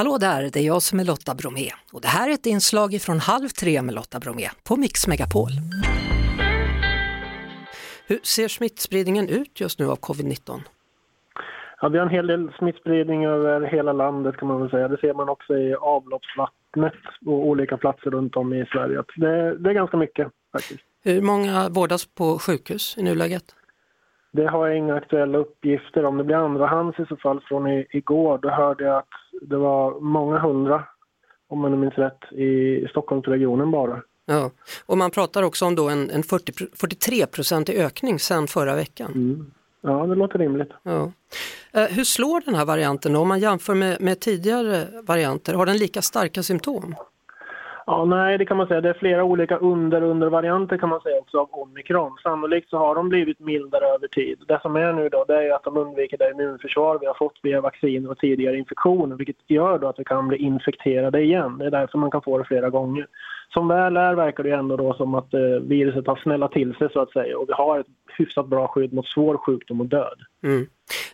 Hallå där, det är jag som är Lotta Bromé och det här är ett inslag från Halv tre med Lotta Bromé på Mix Megapol. Hur ser smittspridningen ut just nu av covid-19? Ja, vi har en hel del smittspridning över hela landet kan man väl säga. Det ser man också i avloppsvattnet på olika platser runt om i Sverige. Det, det är ganska mycket faktiskt. Hur många vårdas på sjukhus i nuläget? Det har jag inga aktuella uppgifter om. Det blir andrahands i så fall från i, igår. Då hörde jag att det var många hundra, om man minns rätt, i Stockholmsregionen bara. Ja, och man pratar också om då en, en 40, 43-procentig ökning sedan förra veckan. Mm. Ja, det låter rimligt. Ja. Eh, hur slår den här varianten då? om man jämför med, med tidigare varianter? Har den lika starka symptom? Ja, nej, det kan man säga. Det är flera olika under-under-varianter kan man säga också av omikron. Sannolikt så har de blivit mildare över tid. Det som är nu då, det är att de undviker det immunförsvar vi har fått via vacciner och tidigare infektioner, vilket gör då att vi kan bli infekterade igen. Det är därför man kan få det flera gånger. Som väl är verkar det ändå då som att eh, viruset har snällat till sig så att säga och vi har ett hyfsat bra skydd mot svår sjukdom och död. Mm.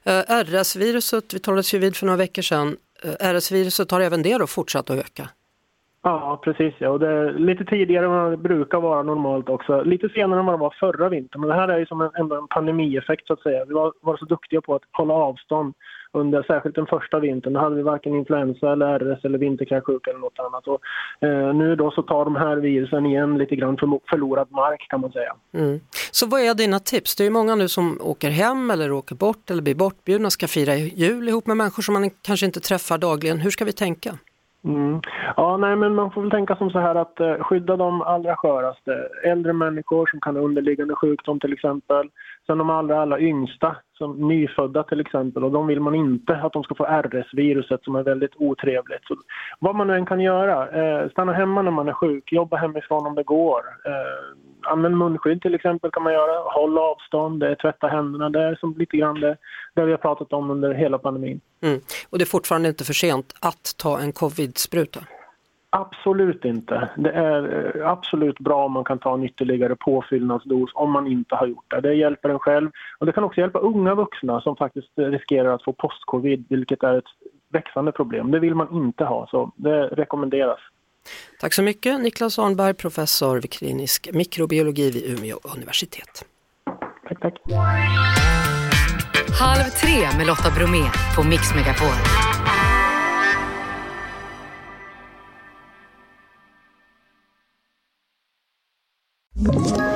Eh, RS-viruset, vi talades ju vid för några veckor sedan, eh, RS-viruset har även det då fortsatt att öka? Ja, precis. Ja. Och det är lite tidigare än vad det brukar vara normalt också. Lite senare än vad det var förra vintern. Men det här är ju som en, ändå en pandemieffekt så att säga. Vi var, var så duktiga på att hålla avstånd under särskilt den första vintern. Då hade vi varken influensa eller RS eller vinterkräksjuka eller något annat. Och, eh, nu då så tar de här virusen igen lite grann för förlorad mark kan man säga. Mm. Så vad är dina tips? Det är många nu som åker hem eller åker bort eller blir bortbjudna, ska fira jul ihop med människor som man kanske inte träffar dagligen. Hur ska vi tänka? Mm. Ja, nej, men man får väl tänka som så här att eh, skydda de allra sköraste. Äldre människor som kan ha underliggande sjukdom till exempel. Sen de allra, allra yngsta, som nyfödda till exempel. Och de vill man inte att de ska få RS-viruset som är väldigt otrevligt. Så vad man nu än kan göra, eh, stanna hemma när man är sjuk, jobba hemifrån om det går. Eh, använd munskydd till exempel kan man göra. Håll avstånd, eh, tvätta händerna. Det är som lite grann det, det vi har pratat om under hela pandemin. Mm. Och det är fortfarande inte för sent att ta en covid-spruta? Absolut inte. Det är eh, absolut bra om man kan ta en ytterligare påfyllnadsdos om man inte har gjort det. Det hjälper en själv och det kan också hjälpa unga vuxna som faktiskt riskerar att få post-covid, vilket är ett växande problem. Det vill man inte ha, så det rekommenderas. Tack så mycket Niklas Arnberg, professor vid klinisk mikrobiologi vid Umeå universitet. Tack, tack. Halv tre med Lotta Bromé på Mix Megapol. Ett